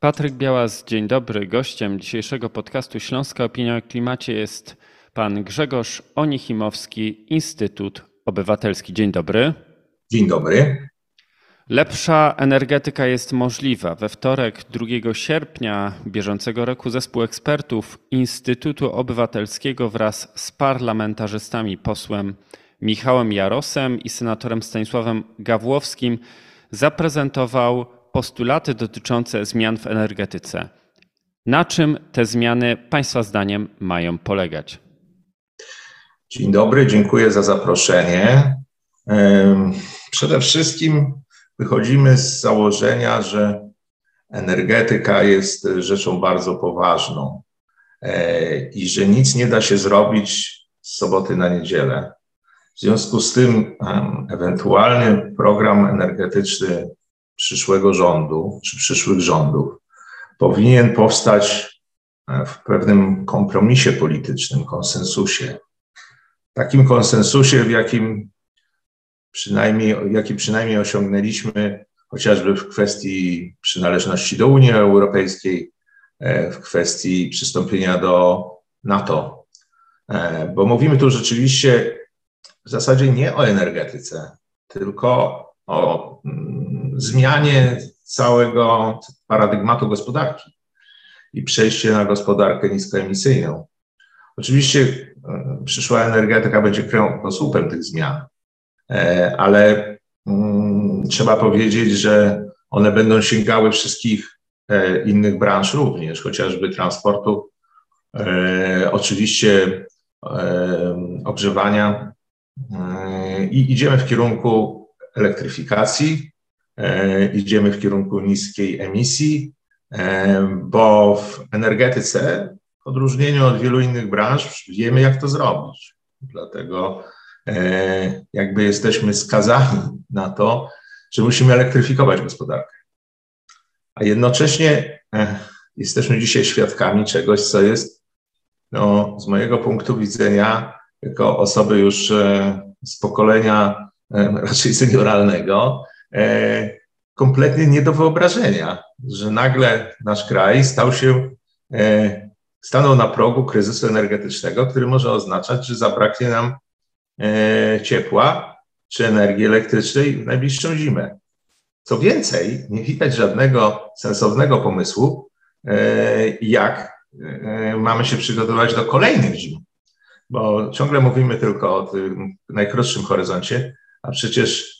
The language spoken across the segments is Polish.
Patryk Białas, dzień dobry. Gościem dzisiejszego podcastu Śląska Opinia o Klimacie jest pan Grzegorz Onichimowski, Instytut Obywatelski. Dzień dobry. Dzień dobry. Lepsza energetyka jest możliwa. We wtorek 2 sierpnia bieżącego roku zespół ekspertów Instytutu Obywatelskiego wraz z parlamentarzystami posłem Michałem Jarosem i senatorem Stanisławem Gawłowskim zaprezentował postulaty dotyczące zmian w energetyce. Na czym te zmiany Państwa zdaniem mają polegać? Dzień dobry, dziękuję za zaproszenie. Przede wszystkim wychodzimy z założenia, że energetyka jest rzeczą bardzo poważną e, i że nic nie da się zrobić z soboty na niedzielę. W związku z tym ewentualny program energetyczny przyszłego rządu czy przyszłych rządów powinien powstać e, w pewnym kompromisie politycznym, konsensusie. Takim konsensusie, w jakim przynajmniej, jaki przynajmniej osiągnęliśmy chociażby w kwestii przynależności do Unii Europejskiej, e, w kwestii przystąpienia do NATO. E, bo mówimy tu rzeczywiście w zasadzie nie o energetyce, tylko o mm, zmianie całego paradygmatu gospodarki i przejście na gospodarkę niskoemisyjną. Oczywiście e, przyszła energetyka będzie kręgosłupem tych zmian, e, ale mm, trzeba powiedzieć, że one będą sięgały wszystkich e, innych branż również, chociażby transportu, oczywiście ogrzewania. I idziemy w kierunku elektryfikacji, idziemy w kierunku niskiej emisji, e, bo w energetyce, w odróżnieniu od wielu innych branż, wiemy, jak to zrobić. Dlatego e, jakby jesteśmy skazani na to, że musimy elektryfikować gospodarkę. A jednocześnie jesteśmy dzisiaj świadkami czegoś, co jest no, z mojego punktu widzenia, jako osoby już z pokolenia raczej senioralnego, e, kompletnie nie do wyobrażenia, że nagle nasz kraj stał się, e, stanął na progu kryzysu energetycznego, który może oznaczać, że zabraknie nam e, ciepła czy energii elektrycznej w najbliższą zimę. Co więcej, nie widać żadnego sensownego pomysłu, jak mamy się przygotować do kolejnych zim, bo ciągle mówimy tylko o tym najkrótszym horyzoncie, a przecież e,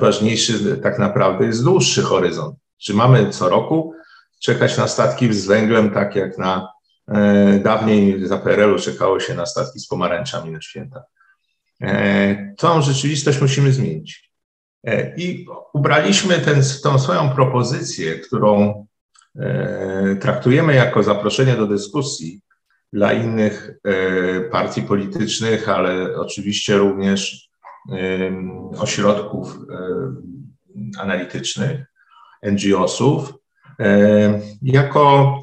ważniejszy tak naprawdę jest dłuższy horyzont. Czy mamy co roku czekać na statki z węglem, tak jak na e, dawniej za PRL-u czekało się na statki z pomarańczami na święta. E, tą rzeczywistość musimy zmienić. I ubraliśmy ten, tą swoją propozycję, którą traktujemy jako zaproszenie do dyskusji dla innych partii politycznych, ale oczywiście również ośrodków analitycznych, NGO-sów, jako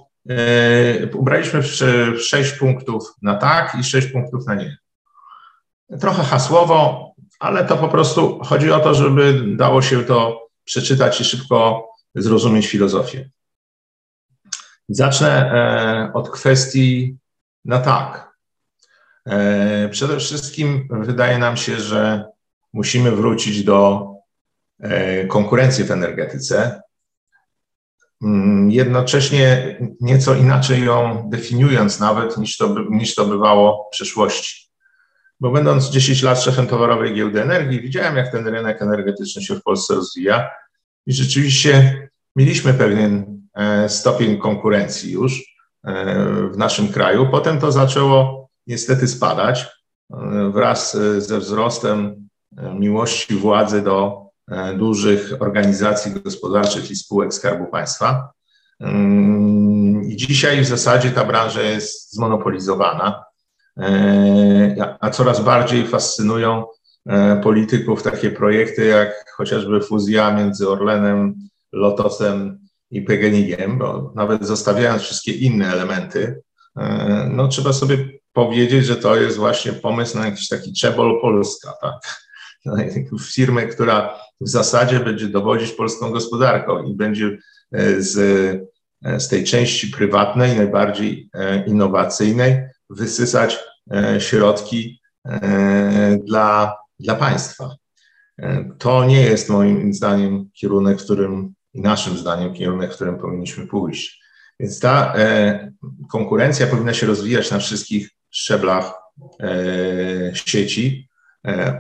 ubraliśmy sześć punktów na tak i sześć punktów na nie. Trochę hasłowo, ale to po prostu chodzi o to, żeby dało się to przeczytać i szybko zrozumieć filozofię. Zacznę e, od kwestii na tak. E, przede wszystkim wydaje nam się, że musimy wrócić do e, konkurencji w energetyce. Mm, jednocześnie nieco inaczej ją definiując nawet niż to, niż to bywało w przeszłości. Bo będąc 10 lat szefem towarowej giełdy energii, widziałem, jak ten rynek energetyczny się w Polsce rozwija i rzeczywiście mieliśmy pewien e, stopień konkurencji już w naszym kraju. Potem to zaczęło niestety spadać e, wraz e, ze wzrostem e, miłości władzy do dużych organizacji gospodarczych i spółek Skarbu Państwa. Mm, I dzisiaj w zasadzie ta branża jest zmonopolizowana, a coraz bardziej fascynują polityków takie projekty jak chociażby fuzja między Orlenem, Lotosem i PGNiG-iem, bo nawet zostawiając wszystkie inne elementy, no trzeba sobie powiedzieć, że to jest właśnie pomysł na jakiś taki Czebol Polska, tak? Firmę, która w zasadzie będzie dowodzić polską gospodarką i będzie e, z z tej części prywatnej, najbardziej innowacyjnej, wysysać środki dla, dla państwa. To nie jest moim zdaniem kierunek, w którym i naszym zdaniem kierunek, którym powinniśmy pójść. Więc ta konkurencja powinna się rozwijać na wszystkich szczeblach sieci,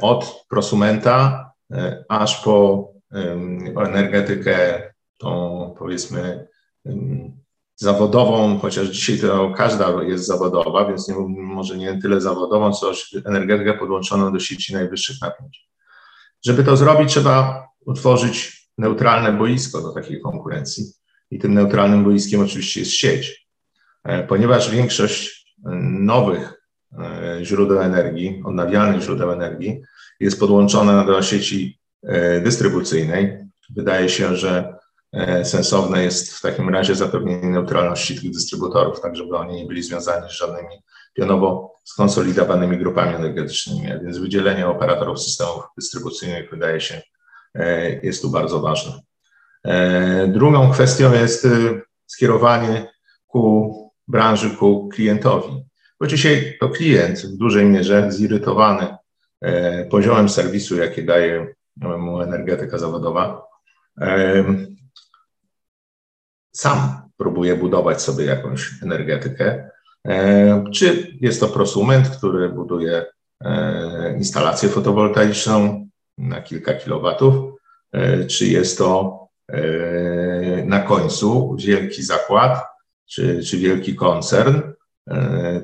od prosumenta aż po energetykę tą powiedzmy zawodową, chociaż dzisiaj to każda jest zawodowa, więc nie, może nie tyle zawodową, co energetykę podłączoną do sieci najwyższych napięć. Żeby to zrobić, trzeba utworzyć neutralne boisko do takiej konkurencji. I tym neutralnym boiskiem oczywiście jest sieć, e, ponieważ większość nowych e, źródeł energii, odnawialnych źródeł energii jest podłączona do sieci e, dystrybucyjnej. Wydaje się, że E, sensowne jest w takim razie zapewnienie neutralności tych dystrybutorów, tak żeby oni nie byli związani z żadnymi pionowo skonsolidowanymi grupami energetycznymi, a więc wydzielenie operatorów systemów dystrybucyjnych wydaje się jest tu bardzo ważne. Drugą kwestią jest skierowanie ku branży, ku klientowi, bo dzisiaj to klient w dużej mierze zirytowany poziomem serwisu, jaki daje mu energetyka zawodowa, sam próbuje budować sobie jakąś energetykę. E, czy jest to prosument, który buduje e, instalację fotowoltaiczną na kilka kilowatów, e, czy jest to na końcu wielki zakład, czy, czy wielki koncern,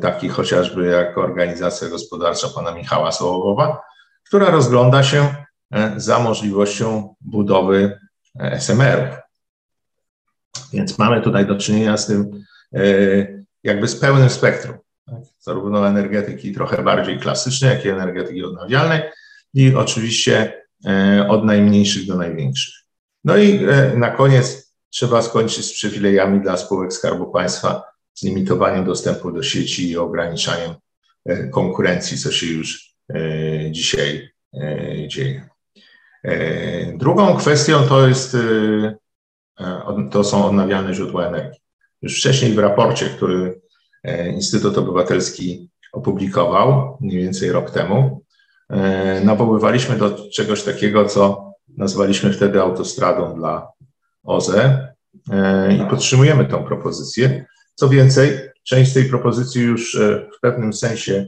taki chociażby jak organizacja gospodarcza pana Michała Sołowowa, która rozgląda się za możliwością budowy SMR-ów. Więc mamy tutaj do czynienia z tym e, jakby z pełnym spektrum, tak? zarówno energetyki trochę bardziej klasycznej, jak i energetyki odnawialnej i oczywiście e, od najmniejszych do największych. No i e, na koniec trzeba skończyć z przywilejami dla spółek Skarbu Państwa, z limitowaniem dostępu do sieci i ograniczaniem konkurencji, co się już dzisiaj dzieje. Drugą kwestią to jest E, to są odnawialne źródła energii. Już wcześniej w raporcie, który e, Instytut Obywatelski opublikował, mniej więcej rok temu, e, nawoływaliśmy do czegoś takiego, co nazwaliśmy wtedy autostradą dla OZE i podtrzymujemy tę propozycję. Co więcej, część tej propozycji już w pewnym sensie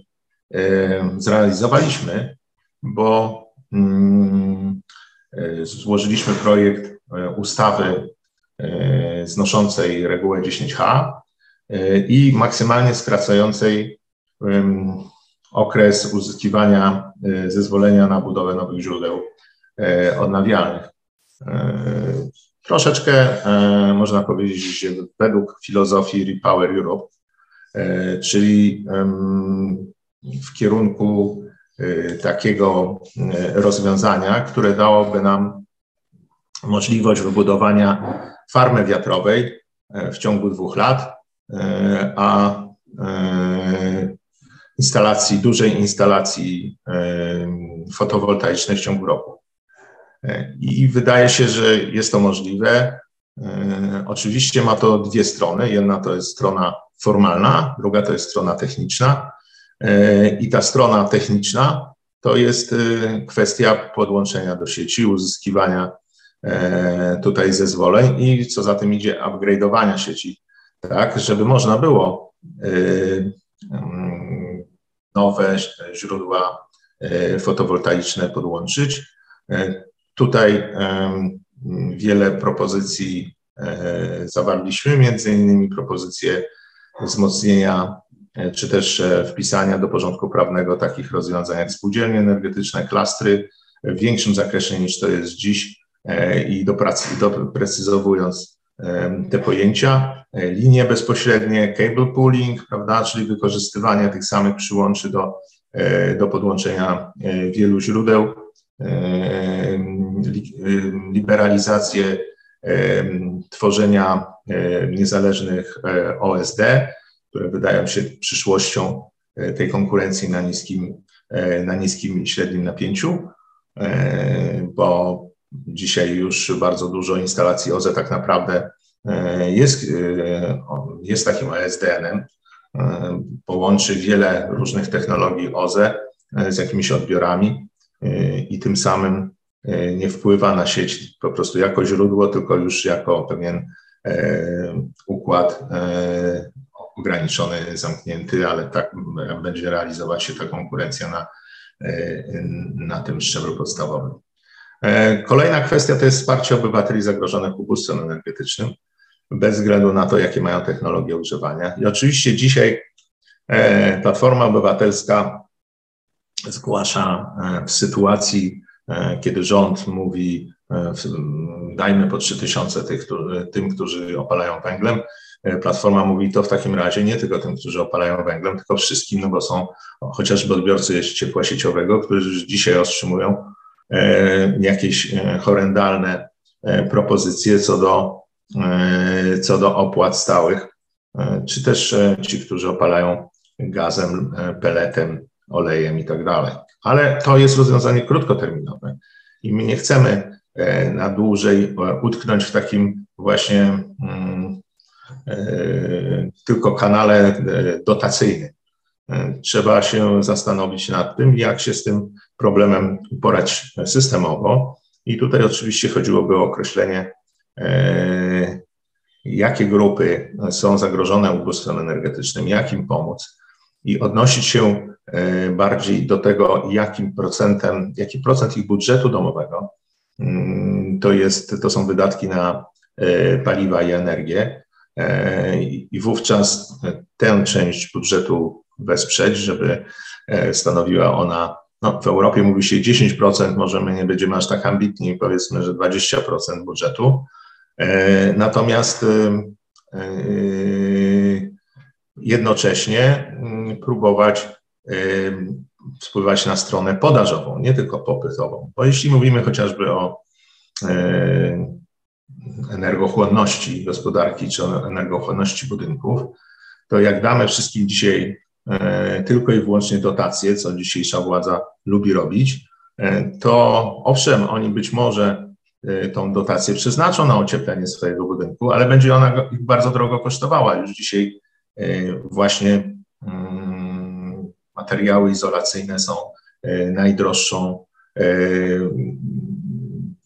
zrealizowaliśmy, bo mm, złożyliśmy projekt ustawy E, znoszącej regułę 10H e, i maksymalnie skracającej okres uzyskiwania e, zezwolenia na budowę nowych źródeł odnawialnych. Troszeczkę można powiedzieć, według filozofii Repower Europe, czyli w kierunku takiego rozwiązania, które dałoby nam możliwość wybudowania farmy wiatrowej e, w ciągu dwóch lat, e, a e, instalacji, dużej instalacji fotowoltaicznej w ciągu roku. I wydaje się, że jest to możliwe. Oczywiście ma to dwie strony. Jedna to jest strona formalna, druga to jest strona techniczna. I ta strona techniczna to jest kwestia podłączenia do sieci, uzyskiwania E, tutaj zezwoleń i co za tym idzie upgrade'owania sieci, tak, żeby można było e, mm, nowe źródła e, fotowoltaiczne podłączyć. Tutaj wiele propozycji zawarliśmy, między innymi propozycje wzmocnienia czy też wpisania do porządku prawnego takich rozwiązań jak spółdzielnie energetyczne, klastry w większym zakresie niż to jest dziś, E, i doprecyzowując te pojęcia, e, linie bezpośrednie, cable pooling, prawda, czyli wykorzystywanie tych samych przyłączy do, e, do podłączenia wielu źródeł, liberalizację tworzenia niezależnych OSD, które wydają się przyszłością tej konkurencji na niskim, na niskim i średnim napięciu, bo Dzisiaj już bardzo dużo instalacji OZE tak naprawdę jest, jest takim OSDN-em, połączy wiele różnych technologii OZE z jakimiś odbiorami i tym samym nie wpływa na sieć po prostu jako źródło, tylko już jako pewien układ ograniczony, zamknięty, ale tak będzie realizować się ta konkurencja na, na tym szczeblu podstawowym. Kolejna kwestia to jest wsparcie obywateli zagrożonych ubóstwem energetycznym, bez względu na to, jakie mają technologie używania. I oczywiście dzisiaj Platforma Obywatelska zgłasza w sytuacji, kiedy rząd mówi, dajmy po 3000 tych, tym, którzy opalają węglem, Platforma mówi to w takim razie nie tylko tym, którzy opalają węglem, tylko wszystkim, no bo są chociażby odbiorcy ciepła sieciowego, którzy już dzisiaj otrzymują jakieś horrendalne propozycje co do, co do opłat stałych, czy też ci, którzy opalają gazem, peletem, olejem i tak dalej. Ale to jest rozwiązanie krótkoterminowe i my nie chcemy na dłużej utknąć w takim właśnie tylko kanale dotacyjnym. Trzeba się zastanowić nad tym, jak się z tym problemem uporać systemowo. I tutaj oczywiście chodziłoby o określenie, jakie grupy są zagrożone ubóstwem energetycznym, jak im pomóc i odnosić się bardziej do tego, jakim procentem, jaki procent ich budżetu domowego to, jest, to są wydatki na paliwa i energię, i wówczas tę część budżetu wesprzeć, żeby stanowiła ona, no w Europie mówi się 10%, może my nie będziemy aż tak ambitni, powiedzmy, że 20% budżetu. Natomiast jednocześnie próbować wpływać na stronę podażową, nie tylko popytową. Bo jeśli mówimy chociażby o energochłonności gospodarki czy energochłonności budynków, to jak damy wszystkim dzisiaj tylko i wyłącznie dotacje, co dzisiejsza władza lubi robić, to owszem, oni być może tą dotację przeznaczą na ocieplenie swojego budynku, ale będzie ona ich bardzo drogo kosztowała. Już dzisiaj właśnie materiały izolacyjne są najdroższą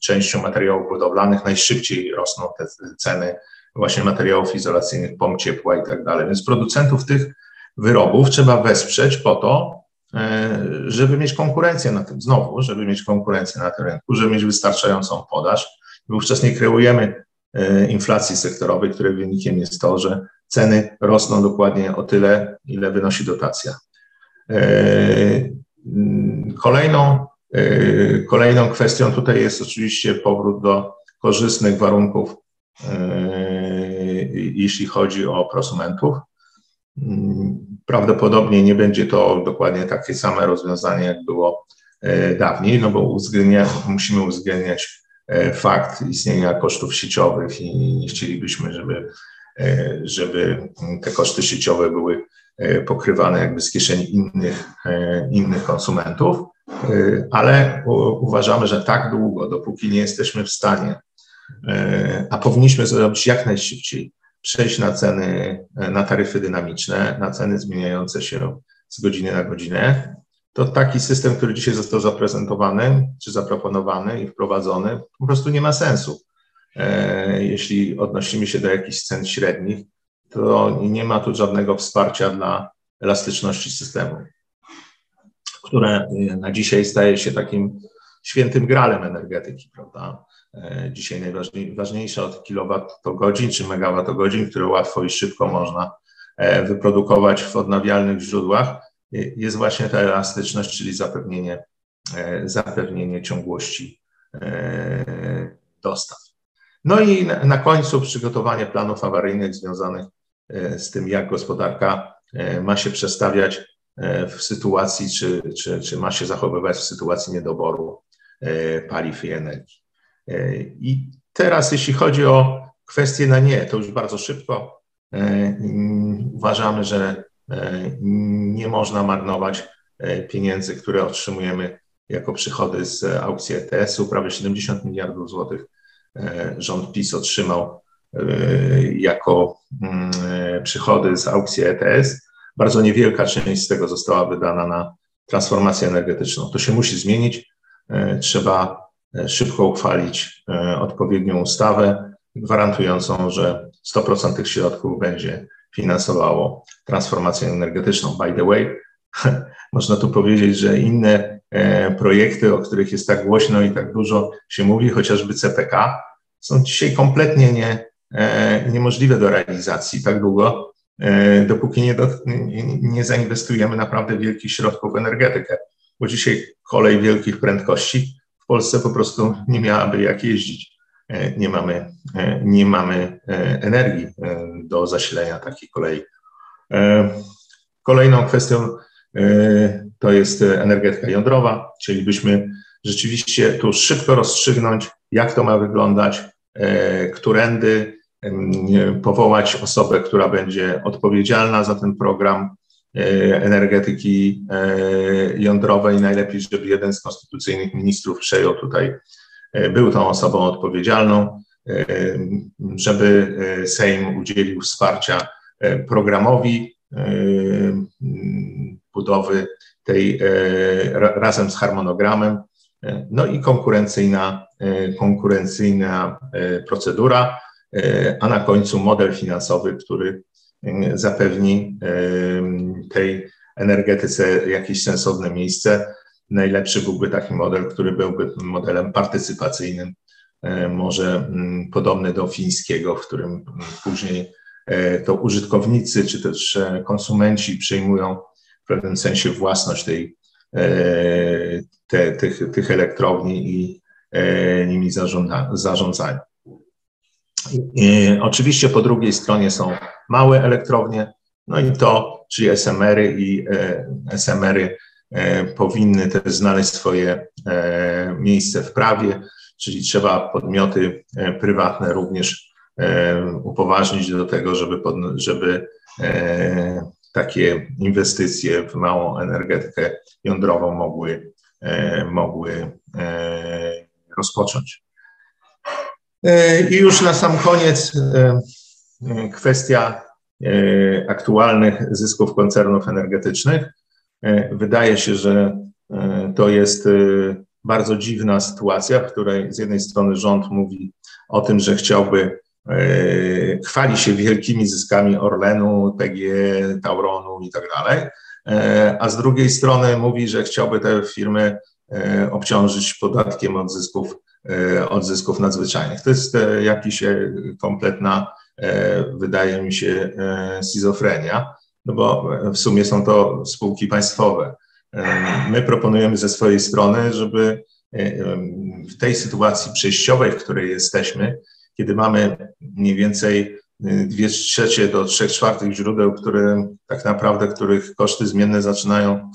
częścią materiałów budowlanych, najszybciej rosną te ceny właśnie materiałów izolacyjnych, pomp ciepła i tak dalej. Więc producentów tych wyrobów trzeba wesprzeć po to, żeby mieć konkurencję na tym, znowu, żeby mieć konkurencję na tym rynku, żeby mieć wystarczającą podaż. Wówczas nie kreujemy inflacji sektorowej, której wynikiem jest to, że ceny rosną dokładnie o tyle, ile wynosi dotacja. Kolejną Yy, kolejną kwestią tutaj jest oczywiście powrót do korzystnych warunków, yy, jeśli chodzi o prosumentów. Yy, prawdopodobnie nie będzie to dokładnie takie same rozwiązanie, jak było dawniej, no bo uwzględnia, musimy uwzględniać fakt istnienia kosztów sieciowych i nie chcielibyśmy, żeby, żeby te koszty sieciowe były pokrywane jakby z kieszeni innych, innych konsumentów. Y, ale uważamy, że tak długo, dopóki nie jesteśmy w stanie, a powinniśmy zrobić jak najszybciej, przejść na ceny, na taryfy dynamiczne, na ceny zmieniające się z godziny na godzinę, to taki system, który dzisiaj został zaprezentowany, czy zaproponowany i wprowadzony, po prostu nie ma sensu. Jeśli odnosimy się do jakichś cen średnich, to nie ma tu żadnego wsparcia dla elastyczności systemu które y, na dzisiaj staje się takim świętym gralem energetyki, prawda? E, dzisiaj najważniejsze od kilowatogodzin czy megawattogodzin, które łatwo i szybko można e, wyprodukować w odnawialnych źródłach, jest właśnie ta elastyczność, czyli zapewnienie, e, zapewnienie ciągłości dostaw. No i na końcu przygotowanie planów awaryjnych związanych z tym, jak gospodarka ma się przestawiać E, w sytuacji, czy, czy, czy ma się zachowywać w sytuacji niedoboru e, paliw i energii. E, I teraz, jeśli chodzi o kwestie na nie, to już bardzo szybko uważamy, że nie można marnować pieniędzy, które otrzymujemy jako przychody z aukcji ETS-u. Prawie 70 miliardów złotych rząd PiS otrzymał jako mm, przychody z aukcji ETS. Bardzo niewielka część z tego została wydana na transformację energetyczną. To się musi zmienić. Trzeba szybko uchwalić odpowiednią ustawę gwarantującą, że 100% tych środków będzie finansowało transformację energetyczną. By the way, można tu powiedzieć, że inne e, projekty, o których jest tak głośno i tak dużo się mówi, chociażby CPK, są dzisiaj kompletnie nie, niemożliwe do realizacji tak długo, e, dopóki nie, do, nie zainwestujemy naprawdę wielkich środków w energetykę. Bo dzisiaj kolej wielkich prędkości w Polsce po prostu nie miałaby jak jeździć. Nie mamy, nie mamy energii do zasilenia takiej kolei. Kolejną kwestią E, to jest energetyka jądrowa. Chcielibyśmy rzeczywiście tu szybko rozstrzygnąć, jak to ma wyglądać, e, którędy powołać osobę, która będzie odpowiedzialna za ten program e, energetyki jądrowej. Najlepiej, żeby jeden z konstytucyjnych ministrów przejął tutaj, był tą osobą odpowiedzialną, żeby Sejm udzielił wsparcia programowi budowy tej e, razem z harmonogramem. E, no i konkurencyjna, e, konkurencyjna procedura, a na końcu model finansowy, który zapewni tej energetyce jakieś sensowne miejsce. Najlepszy byłby taki model, który byłby modelem partycypacyjnym, może podobny do fińskiego, w którym później to użytkownicy czy też konsumenci przyjmują pewnym sensie własność tej, e, te, tych, tych elektrowni i e, nimi zarządza, zarządzają. Oczywiście po drugiej stronie są małe elektrownie, no i to, czyli SMR-y i e, SMR-y powinny też znaleźć swoje miejsce w prawie, czyli trzeba podmioty prywatne również upoważnić do tego, żeby, żeby takie inwestycje w małą energetykę jądrową mogły, e, mogły e, rozpocząć. E, I już na sam koniec kwestia aktualnych zysków koncernów energetycznych. Wydaje się, że to jest bardzo dziwna sytuacja, w której z jednej strony rząd mówi o tym, że chciałby E, chwali się wielkimi zyskami Orlenu, PG, Tauronu i tak dalej, e, a z drugiej strony mówi, że chciałby te firmy e, obciążyć podatkiem od zysków, od zysków nadzwyczajnych. To jest jakiś kompletna, wydaje mi się, schizofrenia, no bo w sumie są to spółki państwowe. My proponujemy ze swojej strony, żeby w tej sytuacji przejściowej, w której jesteśmy, kiedy mamy mniej więcej dwie trzecie do trzech czwartych źródeł, które tak naprawdę, których koszty zmienne zaczynają,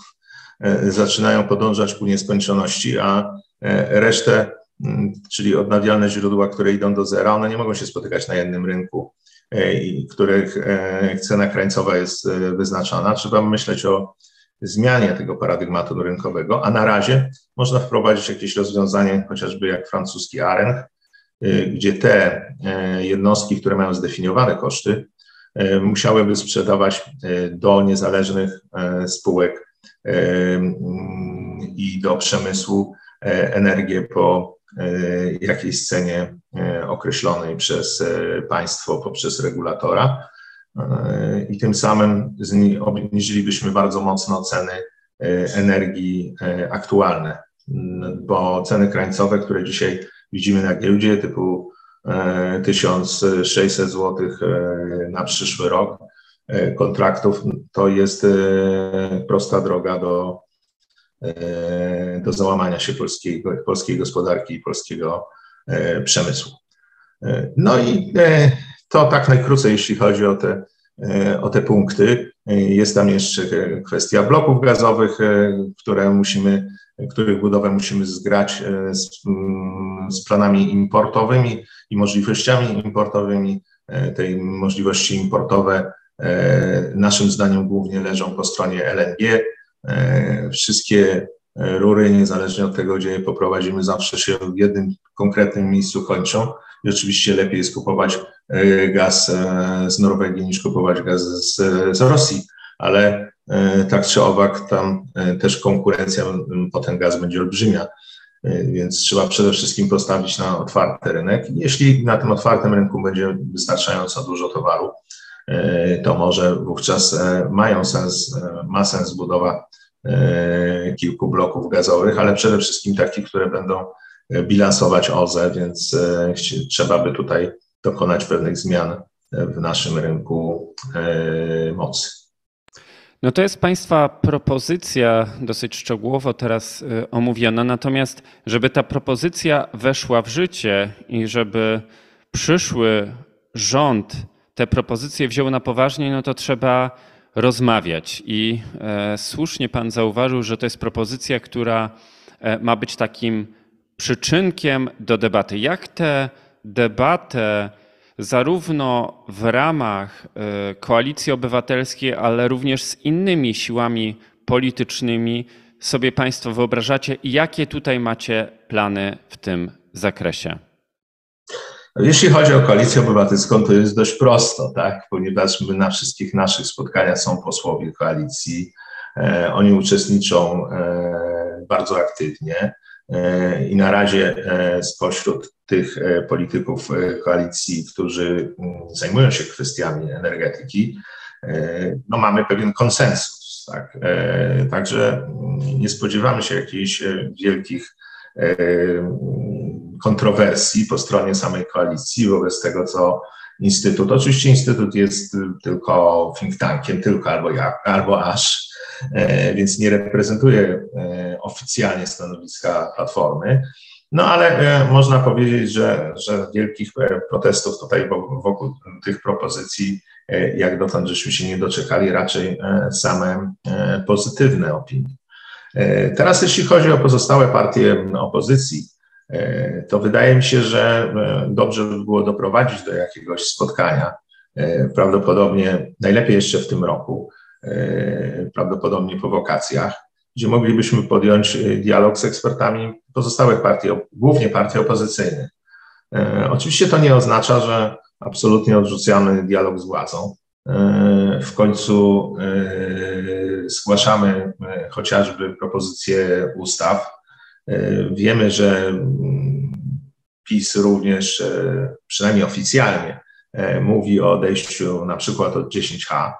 e, zaczynają podążać ku nieskończoności, a e, resztę, czyli odnawialne źródła, które idą do zera, one nie mogą się spotykać na jednym rynku, e, których cena krańcowa jest wyznaczana. Trzeba myśleć o zmianie tego paradygmatu rynkowego, a na razie można wprowadzić jakieś rozwiązanie, chociażby jak francuski ARENG, gdzie te jednostki, które mają zdefiniowane koszty, musiałyby sprzedawać do niezależnych spółek i do przemysłu energię po jakiejś cenie określonej przez państwo poprzez regulatora. I tym samym obniżylibyśmy bardzo mocno ceny energii aktualne, bo ceny krańcowe, które dzisiaj widzimy na giełdzie typu 1600 e, zł e, na przyszły rok e, kontraktów, to jest prosta droga do, do załamania się polskiej, polskiej gospodarki i polskiego przemysłu. No i to tak najkrócej, jeśli chodzi o te, o te punkty. Jest tam jeszcze kwestia bloków gazowych, które musimy których budowę musimy zgrać e, z, mm, z planami importowymi i możliwościami importowymi. E, tej możliwości importowe e, naszym zdaniem głównie leżą po stronie LNG. Wszystkie rury, niezależnie od tego, gdzie je poprowadzimy, zawsze się w jednym konkretnym miejscu kończą Rzeczywiście lepiej jest kupować e, gaz z Norwegii niż kupować gaz z, z Rosji, ale tak czy owak tam też konkurencja po ten gaz będzie olbrzymia. Więc trzeba przede wszystkim postawić na otwarty rynek. Jeśli na tym otwartym rynku będzie wystarczająco dużo towaru, to może wówczas mają sens, ma sens budowa E, kilku bloków gazowych, ale przede wszystkim takich, które będą e, bilansować OZE, więc e, trzeba by tutaj dokonać pewnych zmian w naszym rynku mocy. No to jest Państwa propozycja dosyć szczegółowo teraz omówiona, natomiast żeby ta propozycja weszła w życie i żeby przyszły rząd te propozycje wziął na poważnie, no to trzeba rozmawiać. I e, słusznie Pan zauważył, że to jest propozycja, która e, ma być takim przyczynkiem do debaty. Jak tę debatę zarówno w ramach e, koalicji obywatelskiej, ale również z innymi siłami politycznymi sobie Państwo wyobrażacie i jakie tutaj macie plany w tym zakresie? Jeśli chodzi o koalicję obywatelską, to jest dość prosto, tak? ponieważ my na wszystkich naszych spotkaniach są posłowie koalicji. E, oni uczestniczą e, bardzo aktywnie e, i na razie spośród tych polityków koalicji, którzy mm, zajmują się kwestiami energetyki, no mamy pewien konsensus. Tak? Także mm, nie spodziewamy się jakichś wielkich kontrowersji po stronie samej koalicji wobec tego, co Instytut. Oczywiście Instytut jest tylko think tankiem, tylko albo ja, albo aż, e, więc nie reprezentuje e, oficjalnie stanowiska Platformy. No ale e, można powiedzieć, że, że wielkich protestów tutaj wokół tych propozycji, jak dotąd żeśmy się nie doczekali, raczej same pozytywne opinie. Teraz jeśli chodzi o pozostałe partie opozycji, to wydaje mi się, że e, dobrze by było doprowadzić do jakiegoś spotkania, e, prawdopodobnie najlepiej jeszcze w tym roku, prawdopodobnie po wakacjach, gdzie moglibyśmy podjąć dialog z ekspertami pozostałych partii, głównie partii opozycyjnych. Oczywiście to nie oznacza, że absolutnie odrzucamy dialog z władzą. W końcu zgłaszamy chociażby propozycje ustaw, E, wiemy, że mm, PiS również, e, przynajmniej oficjalnie, e, mówi o odejściu na przykład od 10H.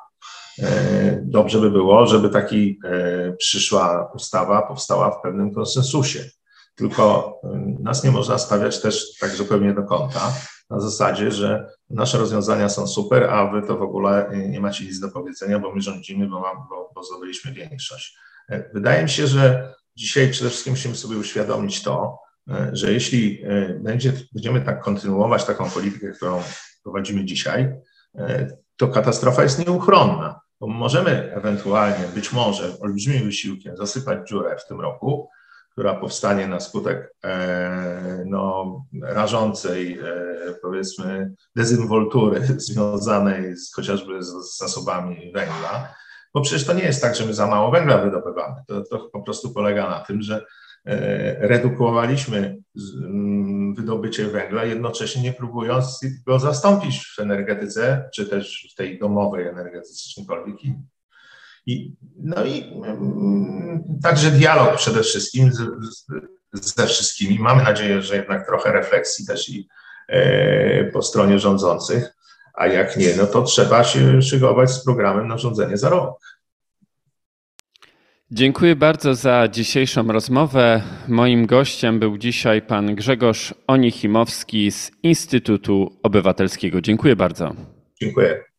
Dobrze by było, żeby taki przyszła ustawa powstała w pewnym konsensusie. Tylko nas nie można stawiać też tak zupełnie do kąta, na zasadzie, że nasze rozwiązania są super, a wy to w ogóle nie macie nic do powiedzenia, bo my rządzimy, bo, mam, bo, bo zdobyliśmy większość. Wydaje mi się, że Dzisiaj przede wszystkim musimy sobie uświadomić to, e, że jeśli e, będzie, będziemy tak kontynuować taką politykę, którą prowadzimy dzisiaj, e, to katastrofa jest nieuchronna, bo możemy ewentualnie, być może olbrzymim wysiłkiem zasypać dziurę w tym roku, która powstanie na skutek no, rażącej, powiedzmy, dezynwoltury związanej z, chociażby z zasobami węgla, bo przecież to nie jest tak, że my za mało węgla wydobywamy. To, to po prostu polega na tym, że e, redukowaliśmy mm, wydobycie węgla, jednocześnie nie próbując go zastąpić w energetyce, czy też w tej domowej energetyce, czymkolwiek. I, no i mm, także dialog przede wszystkim z, z, ze wszystkimi. Mamy nadzieję, że jednak trochę refleksji też i e, po stronie rządzących a jak nie, no to trzeba się szygować z programem na rządzenie za rok. Dziękuję bardzo za dzisiejszą rozmowę. Moim gościem był dzisiaj pan Grzegorz Onichimowski z Instytutu Obywatelskiego. Dziękuję bardzo. Dziękuję.